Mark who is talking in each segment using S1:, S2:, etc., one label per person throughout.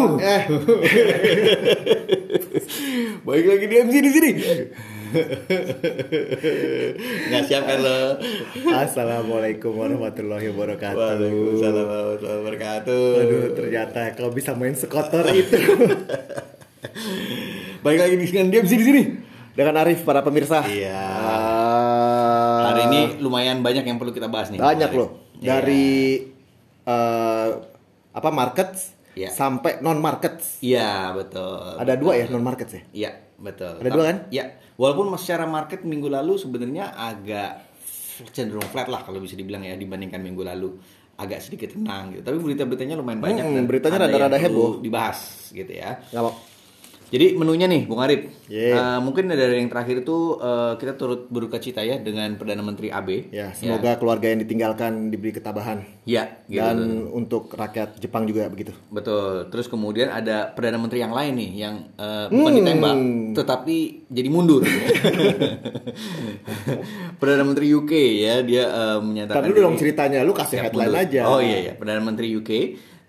S1: Uh.
S2: Eh,
S1: Baik lagi di MC di sini. Nggak siap kan lo?
S2: Assalamualaikum warahmatullahi wabarakatuh.
S1: Waalaikumsalam warahmatullahi wabarakatuh.
S2: Aduh, ternyata kau bisa main sekotor itu.
S1: Baik lagi di sini di MC di sini.
S2: Dengan Arif para pemirsa.
S1: Iya.
S2: Ah,
S1: Hari ini lumayan banyak yang perlu kita bahas nih.
S2: banyak loh. Dari eh, apa market
S1: Iya.
S2: sampai non market.
S1: Iya betul.
S2: Ada dua ya non market ya.
S1: Iya betul.
S2: Ada dua kan?
S1: Iya. Walaupun secara market minggu lalu sebenarnya agak cenderung flat lah kalau bisa dibilang ya dibandingkan minggu lalu agak sedikit tenang gitu. Tapi berita-beritanya lumayan banyak.
S2: Hmm,
S1: dan
S2: beritanya
S1: ada
S2: rada-rada heboh.
S1: Dibahas gitu ya.
S2: Mau.
S1: Jadi menunya nih, Bung Arif.
S2: Yeah.
S1: Eh, mungkin dari yang terakhir itu eh, kita turut berduka cita ya dengan Perdana Menteri AB.
S2: Ya, semoga keluarga yang ditinggalkan diberi ketabahan.
S1: Ya, gitu.
S2: Dan untuk rakyat Jepang juga begitu.
S1: Betul. Terus kemudian ada perdana menteri yang lain nih yang
S2: Hmm.
S1: bukan ditembak, tetapi jadi mundur. perdana menteri UK ya dia eh, menyatakan.
S2: Tadi dulu dong ceritanya, lu kasih
S1: siap
S2: headline
S1: mundur.
S2: aja.
S1: Oh iya iya, perdana menteri UK.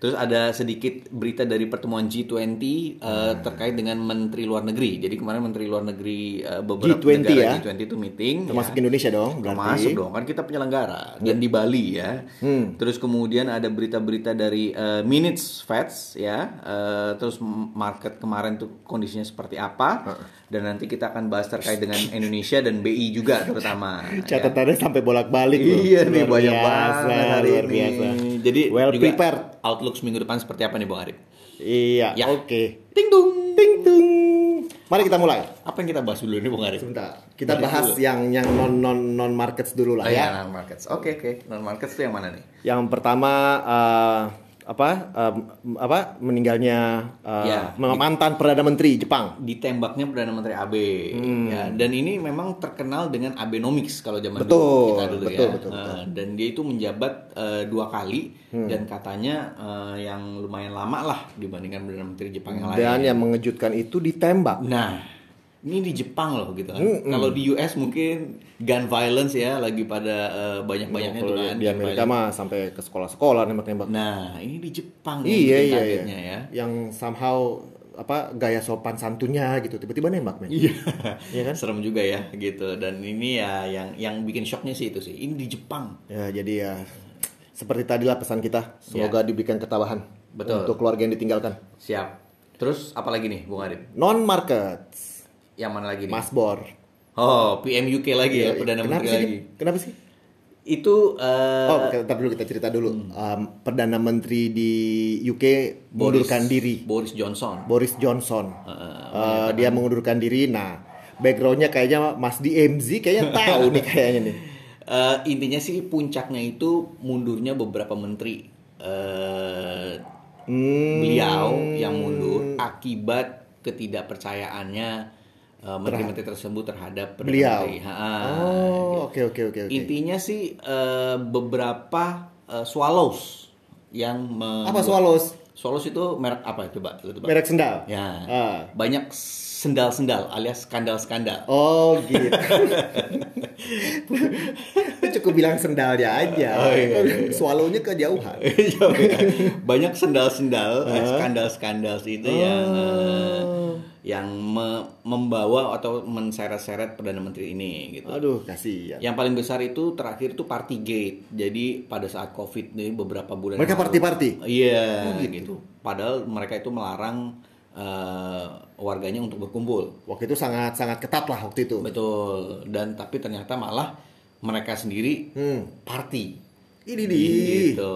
S1: Terus ada sedikit berita dari pertemuan G20 eh,
S2: Hmm.
S1: terkait dengan menteri luar negeri. Jadi kemarin menteri luar negeri eh, beberapa
S2: G20
S1: negara
S2: ya?
S1: G20 itu meeting.
S2: Termasuk
S1: ya.
S2: Indonesia dong, berarti.
S1: Termasuk dong, kan kita penyelenggara dan di Bali ya.
S2: Hmm.
S1: Terus kemudian ada berita-berita dari eh, minutes Feds ya. Eh, terus market kemarin tuh kondisinya seperti apa? Dan nanti kita akan bahas terkait dengan Indonesia dan BI juga terutama. ya.
S2: Catatannya sampai bolak-balik loh.
S1: Iya nih banyak
S2: biasa,
S1: banget hari
S2: luar
S1: ini.
S2: biasa.
S1: Jadi
S2: well
S1: juga
S2: prepared.
S1: Outlook seminggu depan seperti apa nih Bang Arif?
S2: Iya,
S1: Ya.
S2: oke.
S1: Ting dung.
S2: Ting tung. Mari kita mulai.
S1: Apa yang kita bahas dulu nih Bang Arif?
S2: Sebentar. Kita
S1: Dari
S2: bahas
S1: dulu.
S2: yang yang non non non markets dulu lah
S1: Oh,
S2: ya.
S1: ya, non markets. Oke oke, non markets itu yang mana nih?
S2: Yang pertama eh, apa eh, apa meninggalnya eh,
S1: Ya.
S2: mantan perdana menteri Jepang.
S1: ditembaknya perdana menteri AB
S2: Hmm.
S1: ya dan ini memang terkenal dengan Abenomics kalau zaman
S2: Betul,
S1: dulu kita dulu
S2: betul,
S1: ya
S2: betul,
S1: Eh,
S2: betul.
S1: dan dia itu menjabat eh, dua kali
S2: Hmm.
S1: dan katanya eh, yang lumayan lama lah dibandingkan perdana menteri Jepang yang lain
S2: Dan yang mengejutkan itu ditembak.
S1: nah ini di Jepang loh gitu kan
S2: Hmm,
S1: kalau di US mungkin gun violence ya lagi pada eh, banyak-banyaknya tuh kan
S2: di Amerika mah sampai ke sekolah-sekolah nembak-nembak.
S1: nah ini di Jepang
S2: Iya iya iya.
S1: kagetnya ya
S2: Yang somehow apa gaya sopan santunnya gitu tiba-tiba nembak men.
S1: Iya,
S2: Iya kan?
S1: serem juga ya gitu. Dan ini ya yang yang bikin shocknya sih itu sih. Ini di Jepang.
S2: Ya jadi ya seperti tadilah pesan kita, semoga diberikan ketabahan
S1: Ya. Betul.
S2: untuk keluarga yang ditinggalkan.
S1: Siap. Terus apa lagi nih, Bung Arif?
S2: Non markets,
S1: Yang mana lagi nih?
S2: Masbor.
S1: Oh, PM UK lagi ya, perdana
S2: Iya, Kenapa
S1: menteri
S2: sih?
S1: lagi.
S2: Kenapa sih?
S1: Itu eh,
S2: Oh, kita dulu kita cerita dulu.
S1: Hmm.
S2: Um, perdana menteri di UK mengundurkan diri.
S1: Boris Johnson.
S2: Boris Johnson.
S1: Eh,
S2: Uh, dia mengundurkan diri. Nah, backgroundnya kayaknya Mas DMZ kayaknya tahu nih kayaknya nih.
S1: Eh, intinya sih puncaknya itu mundurnya beberapa menteri. Eh,
S2: Hmm,
S1: beliau yang mundur akibat ketidakpercayaannya eh, menteri-menteri tersebut terhadap
S2: Beliau. Oh, oke oke oke oke.
S1: Intinya sih eh, beberapa eh, swallows yang me-
S2: Apa swallows?
S1: Swallows itu merek apa coba tebak?
S2: Merek sendal.
S1: Ya.
S2: Ah.
S1: Banyak sendal-sendal alias skandal-skandal.
S2: Oh gitu. Cukup bilang sendalnya aja.
S1: Oh, iya, iya,
S2: Swallownya kejauhan.
S1: Iya, iya. Banyak sendal-sendal, skandal-skandal itu yang eh, yang me- membawa atau menseret-seret perdana menteri ini gitu.
S2: Aduh, kasihan.
S1: Yang paling besar itu terakhir itu Partygate. Jadi pada saat Covid nih beberapa bulan
S2: Mereka party-party?
S1: Iya, gitu. Padahal mereka itu melarang eh, warganya untuk berkumpul.
S2: Waktu itu sangat sangat ketat lah waktu itu.
S1: Betul. Dan tapi ternyata malah mereka sendiri
S2: Hmm.
S1: party.
S2: Ini di.
S1: Gitu.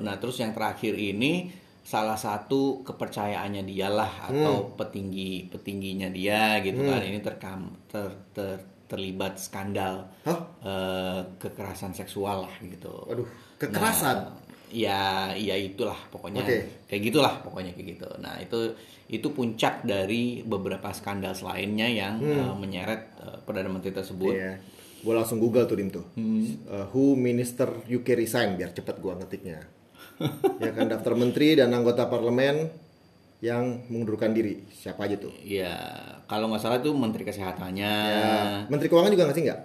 S1: Nah, terus yang terakhir ini salah satu kepercayaannya dialah atau petinggi petingginya dia gitu kan ini terkam ter, ter- terlibat skandal
S2: Hah?
S1: eh, kekerasan seksual lah gitu.
S2: Aduh, kekerasan.
S1: Nah, ya, ya itulah pokoknya
S2: Oke.
S1: kayak gitulah pokoknya kayak gitu. Nah itu itu puncak dari beberapa skandal lainnya yang eh, menyeret eh, perdana menteri tersebut.
S2: Iya. Gue langsung Google tuh Dim tuh. Uh, who Minister UK resign biar cepet gua ngetiknya. Ya kan daftar menteri dan anggota parlemen yang mengundurkan diri. Siapa aja tuh?
S1: Ya kalau nggak salah itu menteri kesehatannya.
S2: Ya, menteri keuangan juga nggak sih nggak?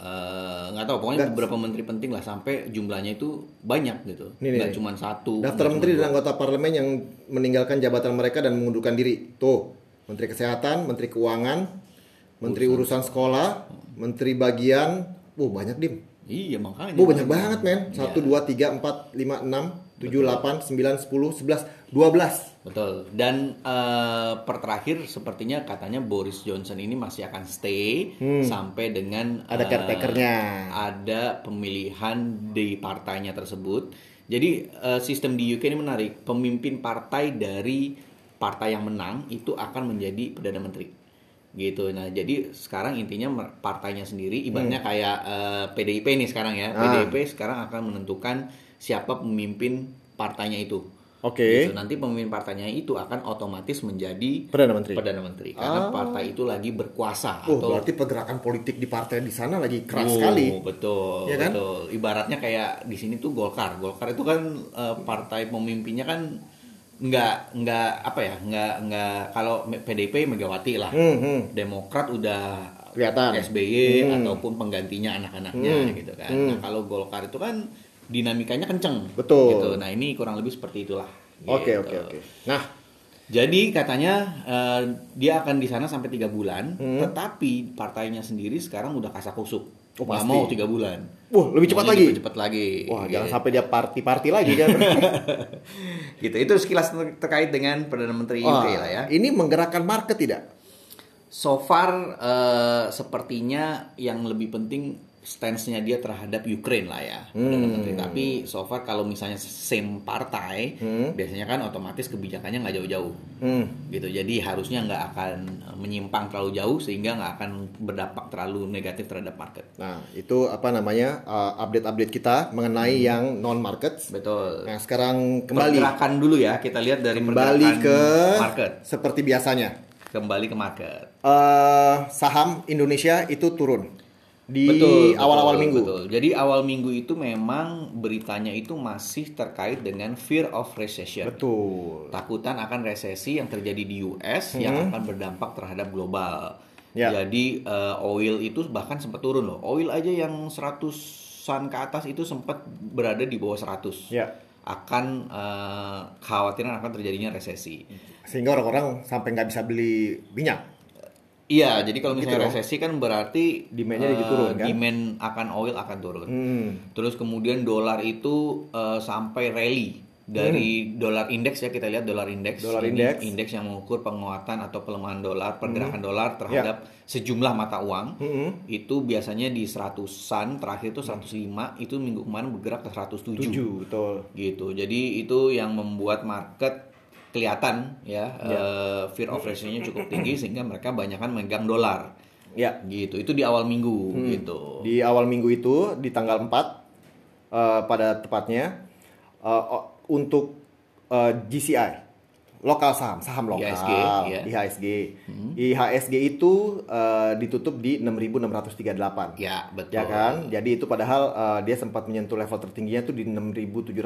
S1: eh, nggak tahu pokoknya beberapa menteri penting lah sampai jumlahnya itu banyak gitu
S2: Nih,
S1: nggak cuma satu
S2: Daftar menteri dan anggota parlemen yang meninggalkan jabatan mereka dan mengundurkan diri. Tuh, Menteri Kesehatan, Menteri Keuangan, Menteri Urusan Sekolah, Menteri Bagian. Wah, banyak dim.
S1: iya makanya
S2: Wah, banyak banget men. 1, 2, 3, 4, 5, 6, 7, 8, 9, 10, 11, 12.
S1: Betul. Dan eh, per terakhir sepertinya katanya Boris Johnson ini masih akan stay sampai dengan
S2: Hmm. Ada
S1: eh,
S2: caretakernya.
S1: Ada pemilihan di partainya tersebut. Jadi eh, sistem di UK ini menarik. Pemimpin partai dari partai yang menang itu akan menjadi perdana menteri. Gitu. Nah, jadi sekarang intinya partainya sendiri ibaratnya kayak eh, PDIP nih sekarang ya.
S2: Hmm. Ah.
S1: PDIP sekarang akan menentukan siapa pemimpin partainya itu.
S2: Oke.
S1: Gitu. Nanti pemimpin partainya itu akan otomatis menjadi
S2: Perdana Menteri.
S1: perdana menteri karena partai itu lagi berkuasa
S2: Oh,
S1: atau
S2: berarti pergerakan politik di partai di sana lagi keras
S1: Oh,
S2: sekali.
S1: betul,
S2: Ya kan?
S1: betul. Ibaratnya kayak di sini tuh Golkar. Golkar itu kan eh, partai pemimpinnya kan nggak nggak apa ya nggak nggak kalau PDP Megawati lah.
S2: Hmm, hmm.
S1: Demokrat udah
S2: Kelihatan.
S1: SBY
S2: Hmm.
S1: ataupun penggantinya anak-anaknya
S2: Hmm.
S1: gitu kan.
S2: Hmm.
S1: Nah kalau Golkar itu kan dinamikanya kenceng.
S2: Betul.
S1: Gitu. Nah ini kurang lebih seperti itulah.
S2: Oke,
S1: Gitu.
S2: oke, oke. Nah,
S1: Jadi katanya eh, dia akan di sana sampai tiga bulan,
S2: Hmm.
S1: tetapi partainya sendiri sekarang udah kasak kusuk.
S2: Oh,
S1: Nggak
S2: pasti.
S1: mau tiga bulan.
S2: wah, lebih cepat lagi.
S1: Cepet-cepet lagi.
S2: Wah,
S1: Gitu.
S2: jangan sampai dia party-party lagi kan.
S1: gitu. Itu sekilas ter- terkait dengan perdana menteri
S2: Wah,
S1: UK lah ya.
S2: Ini menggerakkan market tidak?
S1: So far eh, sepertinya yang lebih penting stance-nya dia terhadap Ukraine lah ya.
S2: Hmm.
S1: Tapi so far kalau misalnya same partai,
S2: Hmm.
S1: biasanya kan otomatis kebijakannya nggak jauh-jauh.
S2: Hmm.
S1: gitu jadi harusnya nggak akan menyimpang terlalu jauh sehingga nggak akan berdampak terlalu negatif terhadap market
S2: Nah, itu apa namanya? uh, update-update kita mengenai
S1: Hmm.
S2: yang non markets.
S1: betul
S2: Nah, sekarang kembali
S1: pergerakan dulu ya kita lihat dari
S2: kembali ke
S1: market
S2: seperti biasanya.
S1: kembali ke market
S2: Eh, saham Indonesia itu turun di
S1: Betul,
S2: awal-awal
S1: betul,
S2: minggu.
S1: betul. Jadi awal minggu itu memang beritanya itu masih terkait dengan fear of recession.
S2: Betul.
S1: Takutan akan resesi yang terjadi di US yang akan berdampak terhadap global.
S2: Hmm. Ya.
S1: Jadi eh, oil itu bahkan sempat turun loh. Oil aja yang 100-an ke atas itu sempat berada di bawah 100.
S2: Ya.
S1: Akan eh, khawatiran akan terjadinya resesi.
S2: Sehingga orang-orang sampai nggak bisa beli minyak.
S1: Iya, jadi kalau misalnya
S2: Gitu
S1: resesi kan berarti
S2: Demand-nya jadi
S1: eh,
S2: turun, kan?
S1: Demand akan oil akan turun.
S2: Hmm.
S1: Terus kemudian dolar itu eh, sampai rally dari dolar indeks ya kita lihat dolar indeks.
S2: Hmm. Dolar
S1: Ini
S2: indeks. Hmm.
S1: indeks yang mengukur penguatan atau pelemahan dolar, pergerakan dolar terhadap sejumlah mata uang.
S2: Hmm.
S1: Itu biasanya di 100-an, terakhir itu 105, itu minggu kemarin bergerak ke 107.
S2: Tujuh, betul.
S1: Gitu. Jadi itu yang membuat market kelihatan ya, eh, fear of recession-nya cukup tinggi sehingga mereka banyakkan megang dolar.
S2: Ya.
S1: Gitu. Itu di awal minggu
S2: Hmm.
S1: gitu.
S2: Di awal minggu itu di tanggal 4 eh, pada tepatnya eh, o- untuk eh, GCI lokal saham, saham lokal
S1: IHSG, ya.
S2: IHSG. IHSG itu eh, ditutup di 6638.
S1: Ya, betul.
S2: Ya kan? Jadi itu padahal eh, dia sempat menyentuh level tertingginya tuh di 6780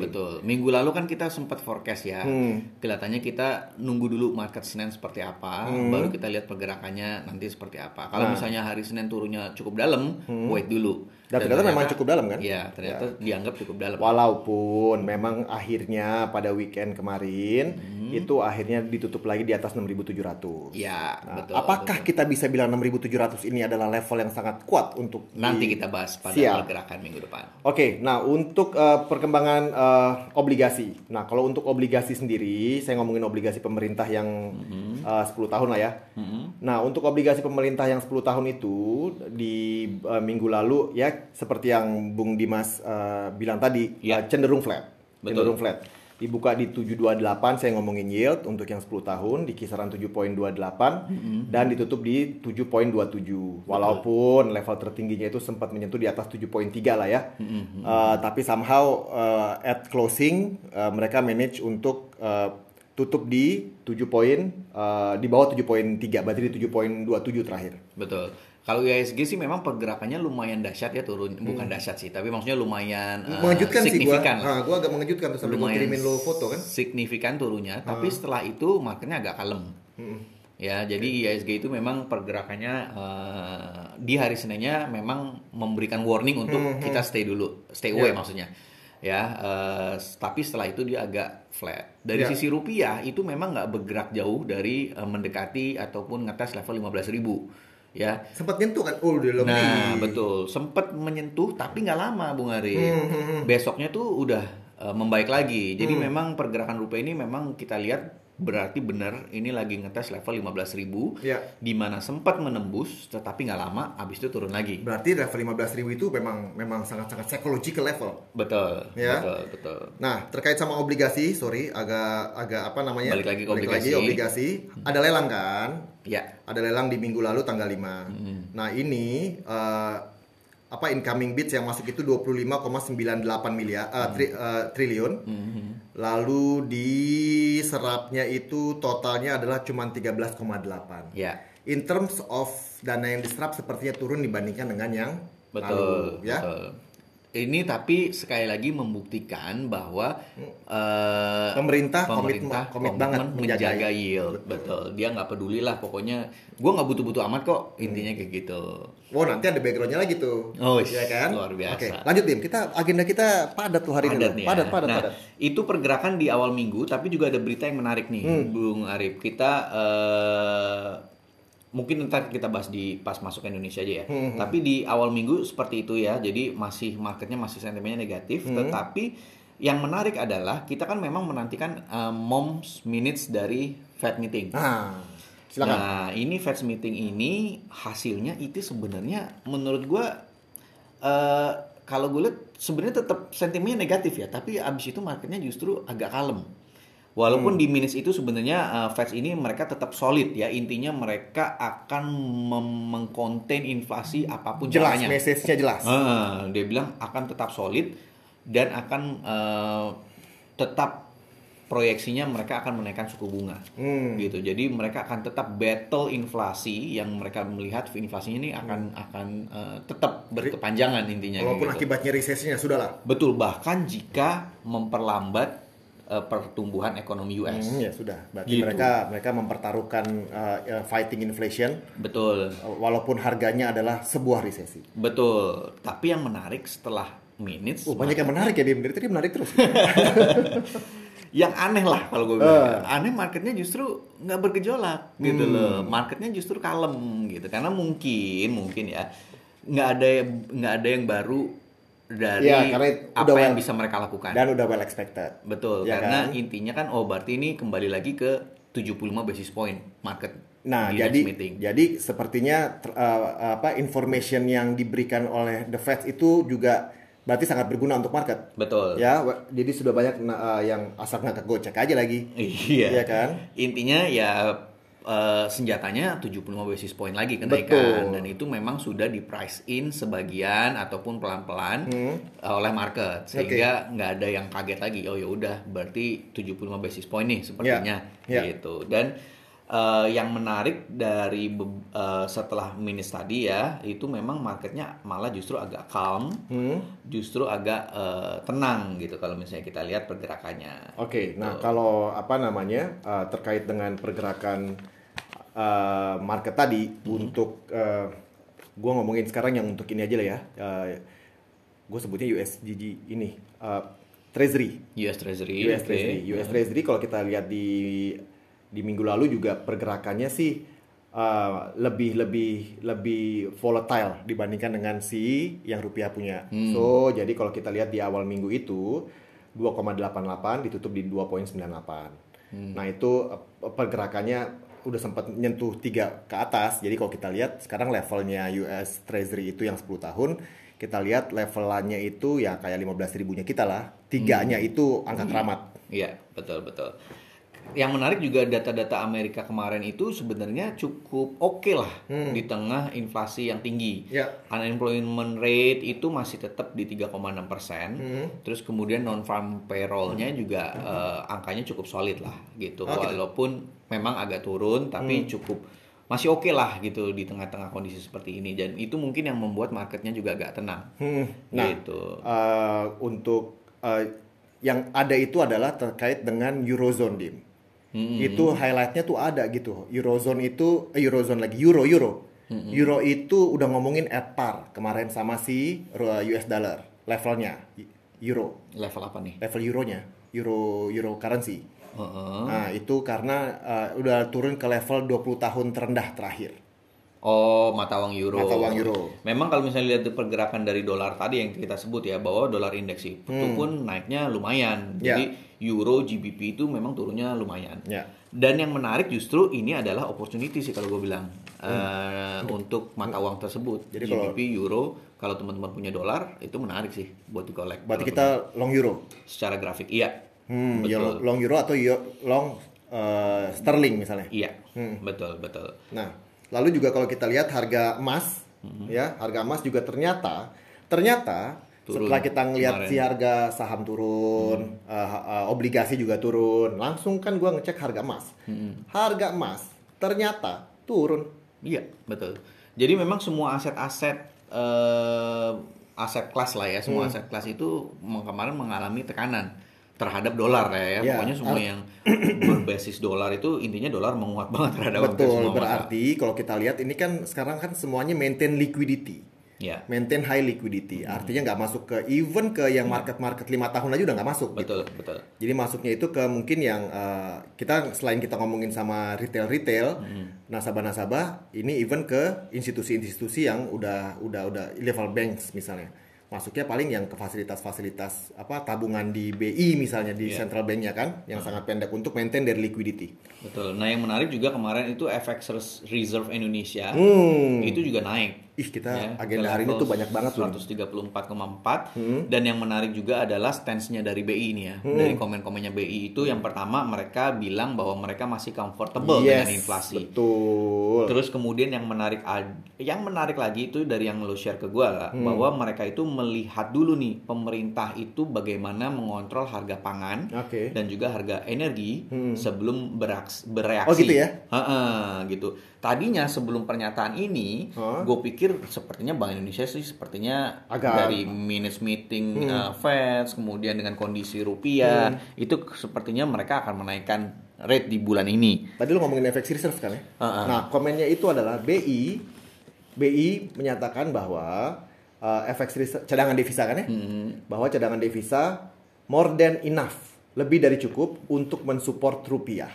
S2: nih.
S1: Betul. Minggu lalu kan kita sempat forecast ya.
S2: Hmm.
S1: Kelihatannya kita nunggu dulu market Senin seperti apa, baru kita lihat pergerakannya nanti seperti apa. Kalau
S2: Nah.
S1: misalnya hari Senin turunnya cukup dalam, wait dulu.
S2: Hmm. Dan ternyata memang cukup dalam, kan?
S1: Iya, ternyata dianggap cukup dalam.
S2: Walaupun memang akhirnya pada weekend kemarin itu akhirnya ditutup lagi di atas 6700.
S1: Iya,
S2: Nah,
S1: betul.
S2: apakah kita bisa bilang 6700 ini adalah level yang sangat kuat untuk
S1: nanti
S2: di-
S1: kita bahas pada
S2: Siap.
S1: pergerakan minggu depan.
S2: Oke, nah untuk eh, perkembangan eh, obligasi. Nah, kalau untuk obligasi sendiri, saya ngomongin obligasi pemerintah yang eh, 10 tahun lah ya. Nah, untuk obligasi pemerintah yang 10 tahun itu di eh, minggu lalu ya seperti yang Bung Dimas eh, bilang tadi
S1: Ya.
S2: eh, cenderung flat.
S1: Betul.
S2: Cenderung flat. Dibuka di 728 saya ngomongin yield untuk yang 10 tahun di kisaran 7.28 dan ditutup di 7.27. Walaupun level tertingginya itu sempat menyentuh di atas 7.3 lah ya. Eh, tapi somehow eh, at closing eh, mereka manage untuk eh, tutup di 7 poin eh, di bawah 7.3 berarti di 7.27 terakhir.
S1: Betul. Kalau IHSG sih memang pergerakannya lumayan dahsyat ya turun, bukan dahsyat sih, tapi maksudnya lumayan eh,
S2: Hmm. mengejutkan sih gua.
S1: signifikan. lah.
S2: Ah, gua agak mengejutkan terus sampai gua kirimin lo foto kan.
S1: signifikan turunnya tapi setelah itu marketnya agak kalem Ya, jadi IISG itu memang pergerakannya eh, di hari Seninnya memang memberikan warning untuk kita stay dulu, stay away
S2: Ya.
S1: maksudnya. Ya, eh, tapi setelah itu dia agak flat. Dari
S2: Ya.
S1: sisi rupiah itu memang nggak bergerak jauh dari eh, mendekati ataupun ngetes level 15.000 ya.
S2: Sempat nyentuh kan? Oh, udah lebih.
S1: Nah, betul. Sempat menyentuh tapi nggak lama, Bung Ari. Besoknya tuh udah eh, membaik lagi. Jadi memang pergerakan rupiah ini memang kita lihat berarti benar ini lagi ngetes level 15.000
S2: Ya.
S1: di mana sempat menembus tetapi nggak lama habis itu turun lagi.
S2: Berarti level 15.000 itu memang memang sangat-sangat psychological level.
S1: Betul.
S2: Ya.
S1: Betul, betul.
S2: Nah, terkait sama obligasi, sorry, agak agak apa namanya?
S1: Balik lagi ke obligasi.
S2: obligasi. Ada lelang kan?
S1: Ya.
S2: Ada lelang di minggu lalu tanggal 5. Nah, ini eh, apa incoming bids yang masuk itu 25,98 miliar eh, tri- eh, triliun. Lalu diserapnya itu totalnya adalah cuma 13,8.
S1: Ya.
S2: In terms of dana yang diserap sepertinya turun dibandingkan dengan yang
S1: Betul,
S2: lalu, ya.
S1: betul. Ini tapi sekali lagi membuktikan bahwa eh,
S2: Pemerintah
S1: pemerintah
S2: komit- komit banget menjaga
S1: menjaga yield, betul. Dia nggak peduli lah, pokoknya gue nggak butuh-butuh amat kok intinya kayak gitu.
S2: Oh nanti ada backgroundnya lagi tuh,
S1: Oh,
S2: ya kan?
S1: luar biasa.
S2: Oke, lanjut Dim. Kita agenda kita padat tuh hari ini.
S1: Padat
S2: loh.
S1: nih
S2: Padat,
S1: ya.
S2: padat,
S1: nah,
S2: padat.
S1: itu pergerakan di awal minggu, tapi juga ada berita yang menarik nih,
S2: Hmm.
S1: Bung Arif. Kita eh, mungkin ntar kita bahas di pas masuk Indonesia aja ya.
S2: Hmm,
S1: Tapi di awal minggu seperti itu ya. Jadi masih marketnya masih sentimennya negatif,
S2: Hmm.
S1: tetapi yang menarik adalah kita kan memang menantikan eh, moms minutes dari Fed meeting.
S2: Nah, silakan.
S1: Nah, ini Fed meeting ini hasilnya itu sebenarnya menurut gua eh kalau gue lihat sebenarnya tetap sentimennya negatif ya, tapi abis itu marketnya justru agak kalem. Walaupun
S2: Hmm.
S1: di minus itu sebenarnya eh, Fed ini mereka tetap solid ya, intinya mereka akan mengkonten inflasi apa pun
S2: jelas,
S1: caranya.
S2: message-nya jelas.
S1: Ah, dia bilang akan tetap solid dan akan eh, tetap proyeksinya mereka akan menaikkan suku bunga
S2: Hmm.
S1: gitu jadi mereka akan tetap battle inflasi yang mereka melihat inflasinya ini akan akan eh, tetap berkepanjangan intinya
S2: Walaupun
S1: gitu.
S2: akibatnya resesinya sudah lah.
S1: betul bahkan jika memperlambat eh, pertumbuhan ekonomi US
S2: Hmm, ya sudah. Berarti
S1: Gitu.
S2: mereka mereka mempertaruhkan uh, uh, fighting inflation
S1: betul
S2: uh, walaupun harganya adalah sebuah resesi.
S1: betul tapi yang menarik setelah minutes
S2: Oh, banyak yang menarik ya. Dari tadi menarik terus.
S1: yang aneh lah kalau gue bilang aneh marketnya justru nggak bergejolak gitu loh marketnya justru kalem gitu karena mungkin mungkin ya nggak ada nggak ada yang baru dari
S2: Ya, karena
S1: apa
S2: udah
S1: yang
S2: well-
S1: bisa mereka lakukan
S2: Dan udah well expected.
S1: betul
S2: Ya
S1: karena
S2: kan?
S1: intinya kan oh berarti ini kembali lagi ke 75 basis point market
S2: Nah,
S1: di
S2: jadi
S1: meeting
S2: jadi sepertinya uh, apa information yang diberikan oleh the Fed itu juga berarti sangat berguna untuk market.
S1: betul
S2: Ya, jadi sudah banyak uh, yang asal nggak gocek aja lagi.
S1: Iya.
S2: Iya kan?
S1: Intinya ya eh, senjatanya 75 basis point lagi
S2: Betul.
S1: kenaikan dan itu memang sudah di price in sebagian ataupun pelan-pelan
S2: Hmm.
S1: eh, oleh market sehingga nggak ada yang kaget lagi. Oh ya udah berarti 75 basis point nih sepertinya
S2: Ya.
S1: gitu. Dan eh, yang menarik dari eh, setelah minus tadi ya itu memang marketnya malah justru agak calm,
S2: Hmm.
S1: justru agak eh, tenang gitu kalau misalnya kita lihat pergerakannya.
S2: Oke, nah kalau apa namanya uh, terkait dengan pergerakan uh, market tadi untuk uh, gue ngomongin sekarang yang untuk ini aja lah ya, gue sebutnya USGG ini uh, Treasury,
S1: US Treasury,
S2: US
S1: oke.
S2: Treasury, US Treasury kalau kita lihat di di minggu lalu juga pergerakannya sih uh, lebih lebih lebih volatile dibandingkan dengan si yang rupiah punya.
S1: Hmm.
S2: So jadi kalau kita lihat di awal minggu itu 2,88 ditutup di 2,98.
S1: Hmm.
S2: Nah itu uh, pergerakannya udah sempat nyentuh tiga ke atas. Jadi kalau kita lihat sekarang levelnya US Treasury itu yang 10 tahun, kita lihat levelannya itu ya kayak 15 ribunya kita lah. Tiganya itu angka keramat.
S1: Iya, betul betul. Yang menarik juga data-data Amerika kemarin itu sebenarnya cukup oke lah di tengah inflasi yang tinggi.
S2: Ya.
S1: Unemployment rate itu masih tetap di 3,6 persen. Terus kemudian non farm payroll-nya juga eh, angkanya cukup solid lah gitu.
S2: Oke.
S1: Walaupun memang agak turun, tapi cukup masih oke lah gitu di tengah-tengah kondisi seperti ini. Dan itu mungkin yang membuat marketnya juga agak tenang.
S2: Hmm, Nah,
S1: gitu.
S2: eh, untuk eh, yang ada itu adalah terkait dengan eurozone dim. Itu highlightnya tuh ada gitu. Eurozone itu eh, Eurozone lagi Euro Euro. Euro itu udah ngomongin at par kemarin sama si uh, US dollar levelnya Euro
S1: Level apa nih?
S2: level euronya Euro Euro currency.
S1: Heeh.
S2: Nah, itu karena uh, udah turun ke level 20 tahun terendah terakhir.
S1: Oh, mata uang euro.
S2: Mata uang euro.
S1: Memang kalau misalnya lihat pergerakan dari dolar tadi yang kita sebut ya bahwa dolar indeks itu pun naiknya lumayan.
S2: Hmm. Ya.
S1: Euro GBP itu memang turunnya lumayan.
S2: Ya.
S1: Dan yang menarik justru ini adalah opportunity sih kalau gue bilang eh, untuk mata uang tersebut.
S2: Hmm. Jadi kalau-
S1: GBP euro kalau teman-teman punya dolar itu menarik sih buat di collect.
S2: Berarti kita long euro.
S1: secara grafik iya.
S2: Hmm, ya
S1: betul.
S2: long euro atau long uh, sterling misalnya.
S1: Iya.
S2: Hmm.
S1: Betul, betul.
S2: Nah, lalu juga kalau kita lihat harga emas,
S1: Hmm.
S2: ya harga emas juga ternyata ternyata
S1: Turun
S2: setelah kita ngelihat si harga saham turun,
S1: Hmm.
S2: uh, uh, obligasi juga turun, langsung kan gua ngecek harga emas.
S1: Hmm.
S2: Harga emas ternyata turun.
S1: Iya, betul. Jadi memang semua aset-aset eh, aset kelas lah ya, semua
S2: Hmm.
S1: aset kelas itu kemarin mengalami tekanan terhadap dolar ya. ya.
S2: Ya,
S1: Pokoknya semua yang berbasis dolar itu intinya dolar menguat banget terhadap
S2: Betul,
S1: semua
S2: berarti kalau kita lihat ini kan sekarang kan semuanya maintain liquidity.
S1: Ya,
S2: Maintain high liquidity.
S1: Hmm.
S2: Artinya nggak masuk ke even ke yang market-market lima tahun aja udah nggak masuk. gitu.
S1: betul, betul.
S2: Jadi masuknya itu ke mungkin yang uh, kita selain kita ngomongin sama retail-retail, nasabah-nasabah, ini even ke institusi-institusi yang udah udah udah level banks misalnya. Masuknya paling yang ke fasilitas-fasilitas apa tabungan di BI misalnya di
S1: Iya.
S2: central banknya kan, yang sangat pendek untuk maintain their liquidity.
S1: Betul. Nah, yang menarik juga kemarin itu FX Reserve Indonesia
S2: Hmm.
S1: itu juga naik.
S2: Ih kita
S1: Ya,
S2: agenda hari ini tuh banyak banget tuh.
S1: 134,4
S2: Hmm.
S1: dan yang menarik juga adalah stance-nya dari BI ini ya. Dari komen-komennya BI itu yang pertama mereka bilang bahwa mereka masih comfortable
S2: Yes,
S1: dengan inflasi.
S2: Betul.
S1: Terus kemudian yang menarik yang menarik lagi itu dari yang lo share ke gua lah
S2: Hmm.
S1: bahwa mereka itu melihat dulu nih pemerintah itu bagaimana mengontrol harga pangan
S2: Oke.
S1: dan juga harga energi
S2: Hmm.
S1: sebelum beraks- bereaksi.
S2: Oh, gitu ya?
S1: Heeh, gitu. Tadinya sebelum pernyataan ini,
S2: Hah?
S1: gue pikir sepertinya Bank Indonesia sih sepertinya
S2: Agak-
S1: dari minutes meeting
S2: Hmm.
S1: uh, Fed, kemudian dengan kondisi rupiah, itu sepertinya mereka akan menaikkan rate di bulan ini.
S2: Tadi lu ngomongin FX reserve kan ya?
S1: Uh-uh.
S2: Nah, komennya itu adalah BI BI menyatakan bahwa uh, FX reserve cadangan devisa kan ya?
S1: Hmm.
S2: Bahwa cadangan devisa more than enough, lebih dari cukup untuk mensupport rupiah.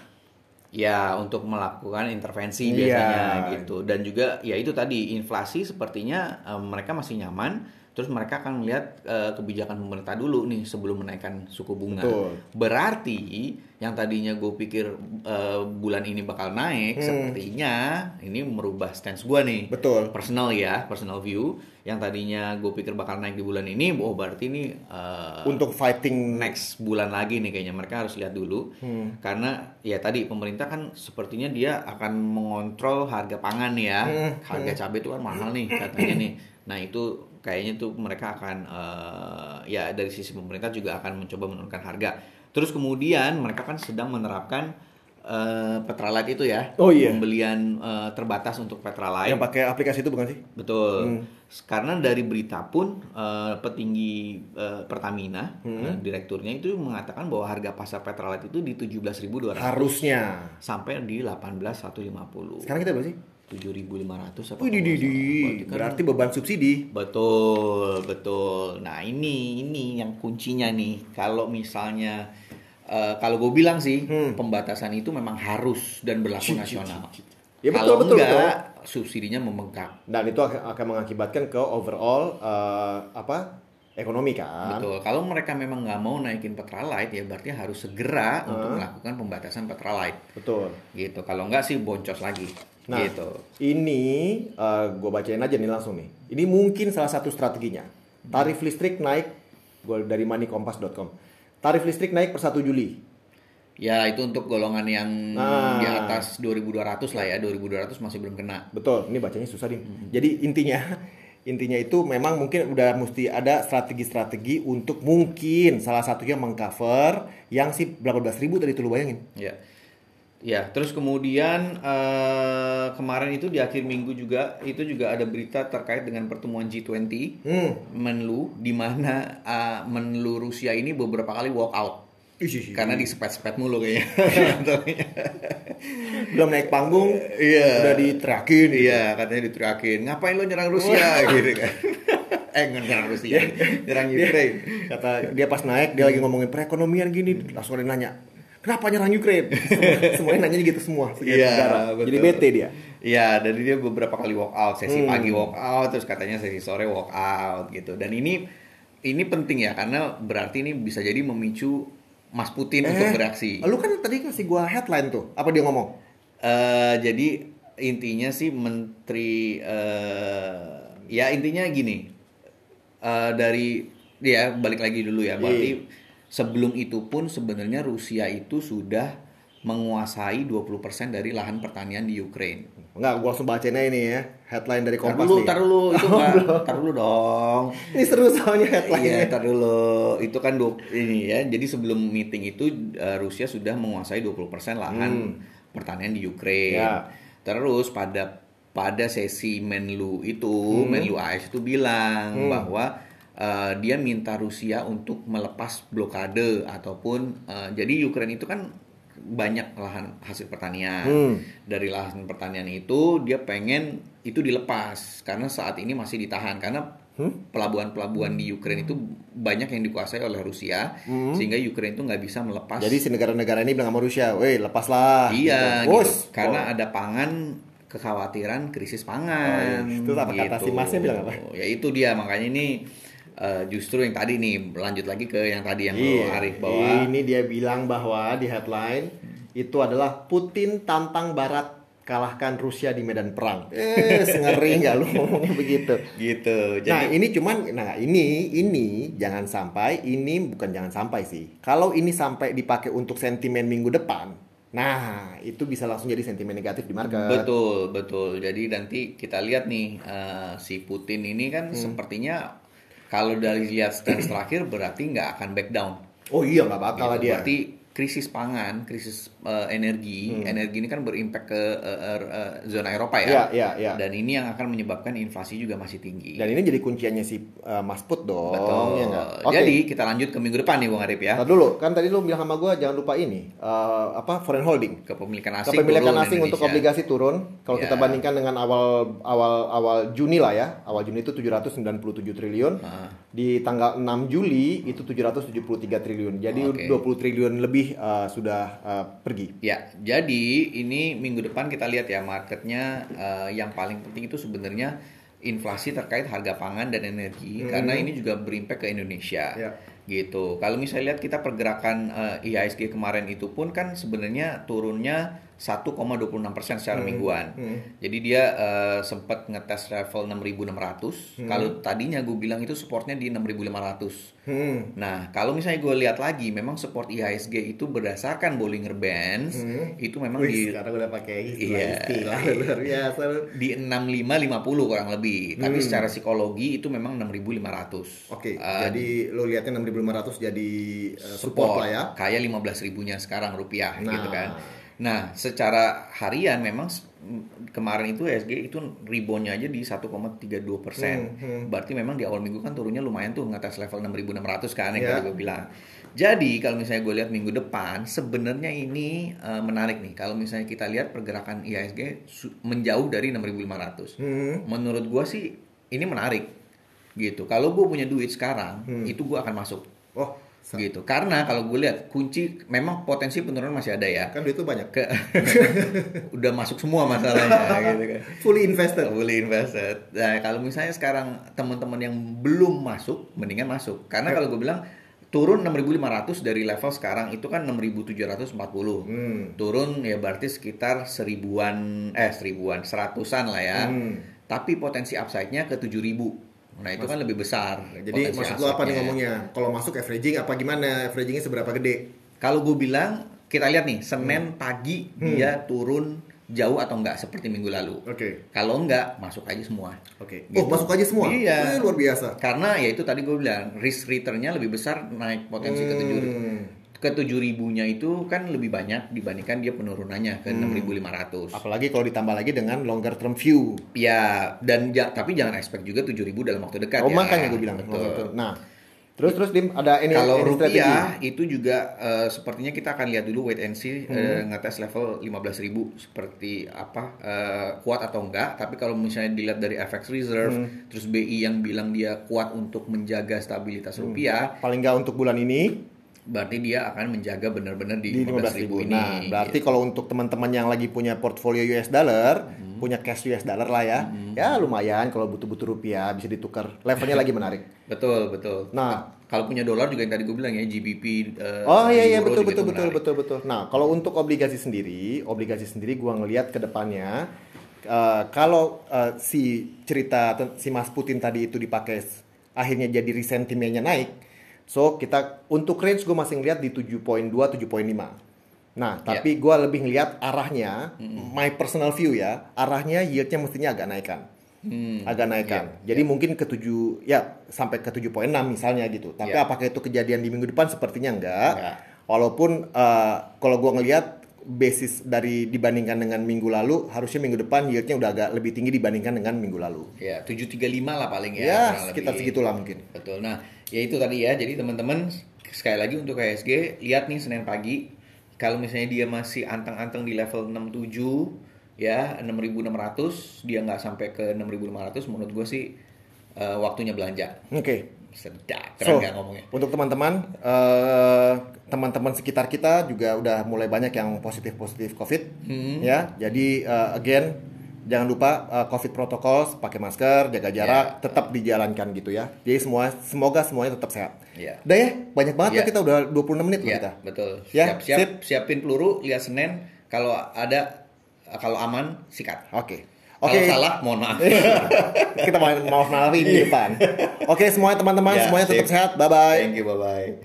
S1: Ya, untuk melakukan intervensi
S2: Iya.
S1: biasanya gitu. Dan juga ya itu tadi inflasi sepertinya eh, mereka masih nyaman. Terus mereka akan melihat eh, kebijakan pemerintah dulu nih sebelum menaikkan suku bunga.
S2: Betul.
S1: Berarti yang tadinya gue pikir eh, bulan ini bakal naik,
S2: Hmm.
S1: sepertinya ini merubah stance gue nih.
S2: Betul.
S1: Personal ya, personal view. Yang tadinya gue pikir bakal naik di bulan ini, oh berarti ini eh,
S2: Untuk fighting
S1: next bulan lagi nih kayaknya. Mereka harus lihat dulu.
S2: Hmm.
S1: karena ya tadi pemerintah kan sepertinya dia akan mengontrol harga pangan ya.
S2: Hmm,
S1: harga cabai itu kan mahal nih katanya nih. Nah itu kayaknya tuh mereka akan eh, ya dari sisi pemerintah juga akan mencoba menurunkan harga. Terus kemudian mereka kan sedang menerapkan eh, Petralite itu ya
S2: Oh, iya.
S1: pembelian eh, terbatas untuk Petralite
S2: yang pakai aplikasi itu bukan sih?
S1: Betul.
S2: Hmm.
S1: Karena dari berita pun eh, petinggi eh, Pertamina,
S2: Hmm.
S1: eh, direkturnya itu mengatakan bahwa harga pasar Petrolite itu di 17.200
S2: Harusnya.
S1: sampai di 18.150.
S2: Sekarang kita berapa sih?
S1: 7.500 apa?
S2: Wih, di, di, di.
S1: Berarti
S2: beban subsidi.
S1: Betul, betul. Nah ini ini yang kuncinya nih. Kalau misalnya eh, kalau gue bilang sih
S2: Hmm.
S1: pembatasan itu memang harus dan berlaku
S2: Cik,
S1: nasional.
S2: Ya, betul,
S1: kalau
S2: betul,
S1: enggak, subsidinya membengkak.
S2: Dan itu akan mengakibatkan ke overall eh, apa? Ekonomi kan.
S1: Betul. Kalau mereka memang nggak mau naikin Petralite ya berarti harus segera untuk
S2: Hmm.
S1: melakukan pembatasan Petralite.
S2: Betul.
S1: Gitu. Kalau nggak sih boncos lagi.
S2: Nah,
S1: gitu.
S2: ini gue bacain aja nih langsung nih. Ini mungkin salah satu strateginya. Tarif listrik naik, gue dari moneykompas.com. Tarif listrik naik per 1 Juli.
S1: Ya itu untuk golongan yang
S2: Nah.
S1: di atas 2200 lah ya. 2200 masih belum kena.
S2: Betul, ini bacanya susah nih. Jadi intinya, intinya itu memang mungkin udah mesti ada strategi-strategi untuk mungkin salah satunya mengcover yang si 18.000 tadi tuh lu bayangin.
S1: Ya. Ya, terus kemudian eh, kemarin itu di akhir minggu juga itu juga ada berita terkait dengan pertemuan G20
S2: Hmm,
S1: Menlu di mana eh, Menlu Rusia ini beberapa kali walk out. Karena disepet-sepet mulu kayaknya.
S2: belum naik panggung,
S1: Iya.
S2: udah diteriakin. gitu.
S1: Iya, katanya diteriakin, ngapain lo nyerang Rusia gitu kan. eh, nyerang Rusia, nyerang Ukraine.
S2: Kata dia pas naik, dia lagi ngomongin perekonomian gini, langsung ada nanya, kenapa nyerang Ukraine? Semua- Semuanya nanya gitu semua.
S1: Iya.
S2: Jadi bete dia.
S1: Iya, dan dia beberapa kali walk out, sesi
S2: Hmm.
S1: pagi walk out, terus katanya sesi sore walk out gitu. Dan ini ini penting ya karena berarti ini bisa jadi memicu Mas Putin untuk bereaksi.
S2: Lu kan tadi kasih gua headline tuh. Apa dia ngomong?
S1: Eh, jadi intinya sih menteri eh, ya intinya gini Eh, dari dia balik lagi dulu ya berarti sebelum itu pun sebenarnya Rusia itu sudah menguasai 20% dari lahan pertanian di Ukraine.
S2: Enggak, gua langsung bacain aja ini ya. Headline dari Kompas
S1: dulu,
S2: nih.
S1: tar dulu, itu nggak- tar dulu dong.
S2: Ini seru soalnya headline
S1: Iya, tar dulu. Itu kan du- ini ya. Jadi sebelum meeting itu eh, Rusia sudah menguasai 20% lahan pertanian di Ukraine.
S2: Ya.
S1: Terus pada pada sesi Menlu itu, Menlu AS itu bilang bahwa eh, dia minta Rusia untuk melepas blokade ataupun eh, jadi Ukraine itu kan banyak lahan hasil pertanian.
S2: Hmm.
S1: Dari lahan pertanian itu dia pengen itu dilepas karena saat ini masih ditahan karena pelabuhan-pelabuhan di Ukraine itu banyak yang dikuasai oleh Rusia sehingga Ukraine itu nggak bisa melepas.
S2: Jadi si negara-negara ini bilang sama Rusia, "Weh, lepaslah."
S1: iya,
S2: Gitu.
S1: gitu. Karena ada pangan kekhawatiran krisis pangan.
S2: Oh, iya. Itu apa kata si Masnya bilang apa?
S1: Ya itu dia makanya ini eh, justru yang tadi nih lanjut lagi ke yang tadi yang lo
S2: Iya.
S1: Arif bahwa
S2: ini dia bilang bahwa di headline itu adalah Putin tantang Barat kalahkan Rusia di medan perang. Eh, ngeri nggak lu ngomongnya begitu?
S1: gitu. Jadi
S2: nah ini cuman, nah ini ini jangan sampai ini bukan jangan sampai sih. Kalau ini sampai dipakai untuk sentimen minggu depan, nah itu bisa langsung jadi sentimen negatif di market.
S1: Betul, betul. Jadi nanti kita lihat nih eh, si Putin ini kan
S2: Hmm.
S1: sepertinya kalau dari lihat stance terakhir berarti nggak akan back down.
S2: Oh iya nggak bakal
S1: Gitu.
S2: dia.
S1: Berarti krisis pangan, krisis eh, energi, energi ini kan berimpact ke eh, eh, zona Eropa ya.
S2: iya iya.
S1: Dan ini yang akan menyebabkan inflasi juga masih tinggi.
S2: Dan ini jadi kunciannya si uh, Mas Put dong.
S1: Betul.
S2: ya? Oke.
S1: Jadi kita lanjut ke minggu depan nih Bung Arif ya.
S2: Ntar dulu, kan tadi lu bilang sama gue jangan lupa ini uh, apa foreign holding.
S1: Kepemilikan asing.
S2: Kepemilikan
S1: turun
S2: asing untuk obligasi turun. Kalau
S1: Ya.
S2: kita bandingkan dengan awal awal awal Juni lah ya, awal Juni itu 797 triliun.
S1: Ah.
S2: Di tanggal 6 Juli itu 773 triliun. Jadi
S1: Oke.
S2: 20 triliun lebih uh, sudah uh, pergi.
S1: Ya, jadi ini minggu depan kita lihat ya marketnya eh, yang paling penting itu sebenarnya inflasi terkait harga pangan dan energi karena ini juga berimpact ke Indonesia.
S2: Ya.
S1: Gitu. Kalau misalnya lihat kita pergerakan eh, IHSG kemarin itu pun kan sebenarnya turunnya 1,26% secara mingguan. Jadi dia eh, sempat ngetes level 6.600. Kalau tadinya gue bilang itu supportnya di 6.500.
S2: Hmm.
S1: Nah, kalau misalnya gue lihat lagi, memang support IHSG itu berdasarkan Bollinger Bands itu memang
S2: Wih,
S1: di
S2: sekarang udah pakai
S1: Iya.
S2: istilah luar biasa.
S1: di 6550 kurang lebih. Tapi secara psikologi itu memang 6500.
S2: Oke,
S1: Eh,
S2: jadi lu lihatnya 6.500 jadi uh, support, lah ya.
S1: Kayak 15 ribunya sekarang rupiah
S2: Nah.
S1: gitu kan. Nah, secara harian memang kemarin itu SG itu reboundnya aja di 1,32 persen.
S2: Hmm,
S1: Berarti memang di awal minggu kan turunnya lumayan tuh ngetes level 6.600 kan yang
S2: Ya.
S1: tadi gue bilang. Jadi kalau misalnya gue lihat minggu depan sebenarnya ini eh, menarik nih. Kalau misalnya kita lihat pergerakan IHSG menjauh dari 6.500.
S2: Hmm.
S1: Menurut gue sih ini menarik gitu. Kalau gue punya duit sekarang itu gue akan masuk
S2: Oh,
S1: gitu. Karena kalau gue lihat kunci memang potensi penurunan masih ada ya.
S2: kan itu banyak.
S1: Ke udah masuk semua masalahnya gitu kan.
S2: Fully invested.
S1: Fully invested. Nah, kalau misalnya sekarang teman-teman yang belum masuk, mendingan masuk. Karena kalau gue bilang turun 6.500 dari level sekarang itu kan 6.740.
S2: Hmm.
S1: Turun ya berarti sekitar seribuan eh seribuan, seratusan lah ya.
S2: Hmm.
S1: Tapi potensi upside-nya ke 7.000. Nah, itu kan lebih besar.
S2: Jadi maksud lu apa nih ngomongnya? Kalau masuk averaging apa gimana? Averagingnya seberapa gede?
S1: Kalau gue bilang kita lihat nih Senin
S2: Hmm.
S1: pagi dia turun jauh atau enggak seperti minggu lalu.
S2: Oke.
S1: Kalau enggak masuk aja semua.
S2: Oke.
S1: Gitu.
S2: Oh, masuk aja semua.
S1: Iya.
S2: Wih, luar biasa.
S1: Karena ya itu tadi gue bilang risk returnnya lebih besar naik potensi ke tujuh
S2: Hmm.
S1: Ke tujuh ribunya itu kan lebih banyak dibandingkan dia penurunannya ke
S2: Hmm.
S1: enam ribu lima ratus.
S2: Apalagi kalau ditambah lagi dengan longer term view.
S1: Ya dan ja- tapi jangan expect juga tujuh ribu dalam waktu dekat.
S2: Oh,
S1: ya.
S2: makanya gue bilang.
S1: Betul.
S2: Nah, Terus terus Dim ada ini
S1: Kalau
S2: ini strategi?
S1: rupiah itu juga eh, sepertinya kita akan lihat dulu wait and see
S2: Hmm.
S1: eh, ngetes level 15.000 seperti apa eh, kuat atau enggak. Tapi kalau misalnya dilihat dari FX reserve,
S2: Hmm.
S1: terus BI yang bilang dia kuat untuk menjaga stabilitas
S2: Hmm.
S1: rupiah,
S2: Paling nggak untuk bulan ini
S1: berarti dia akan menjaga benar-benar di,
S2: di
S1: 15.000
S2: 15.000
S1: ini.
S2: Nah, berarti kalau untuk teman-teman yang lagi punya portfolio US dollar,
S1: Hmm.
S2: punya cash US dollar lah ya. Ya lumayan kalau butuh-butuh rupiah bisa ditukar. Levelnya lagi menarik.
S1: Betul, betul.
S2: Nah,
S1: kalau punya dolar juga yang tadi gue bilang ya GBP eh,
S2: Oh iya iya betul betul betul
S1: menarik.
S2: betul betul. Nah kalau untuk obligasi sendiri, obligasi sendiri gua ngelihat ke depannya eh, kalau eh, si cerita si Mas Putin tadi itu dipakai akhirnya jadi resentimennya naik, so kita untuk range gue masih ngeliat di 7.2 7.5. Nah, tapi gua lebih ngelihat arahnya, my personal view ya, arahnya yieldnya mestinya agak naikkan.
S1: Hmm.
S2: Agak naikkan. Jadi mungkin ke 7 ya sampai ke 7.6 misalnya gitu. Tapi
S1: Ya.
S2: apakah itu kejadian di minggu depan sepertinya enggak.
S1: Enggak.
S2: Walaupun eh, kalau gua ngelihat basis dari dibandingkan dengan minggu lalu, harusnya minggu depan yieldnya udah agak lebih tinggi dibandingkan dengan minggu lalu.
S1: Ya, 735 lah paling ya.
S2: Ya, sekitar
S1: lebih.
S2: segitulah mungkin.
S1: Betul. Nah, ya itu tadi ya. Jadi teman-teman sekali lagi untuk KSG lihat nih Senin pagi kalau misalnya dia masih anteng-anteng di level 67 ya 6600 dia nggak sampai ke 6500 menurut gue sih eh, waktunya belanja.
S2: Oke.
S1: Sedap,
S2: So,
S1: keren nggak ngomongnya?
S2: untuk teman-teman, eh, teman-teman sekitar kita juga udah mulai banyak yang positif-positif COVID,
S1: Hmm.
S2: ya. Jadi eh, again, jangan lupa eh, COVID protokol, pakai masker, jaga jarak,
S1: Ya.
S2: tetap dijalankan gitu ya. Jadi semua, semoga semuanya tetap sehat.
S1: Ya.
S2: Udah ya, banyak banget
S1: Ya.
S2: ya kita udah 26 menit loh
S1: Ya,
S2: kita.
S1: betul.
S2: Ya,
S1: Siap, siap,
S2: sip.
S1: siapin peluru, lihat Senin. Kalau ada, kalau aman, sikat.
S2: Oke.
S1: Kalau
S2: Oke.
S1: salah, mohon maaf.
S2: kita mau maaf maafin di depan. Oke, semuanya teman-teman,
S1: Ya,
S2: semuanya tetap sehat. Bye bye.
S1: Thank you, bye-bye.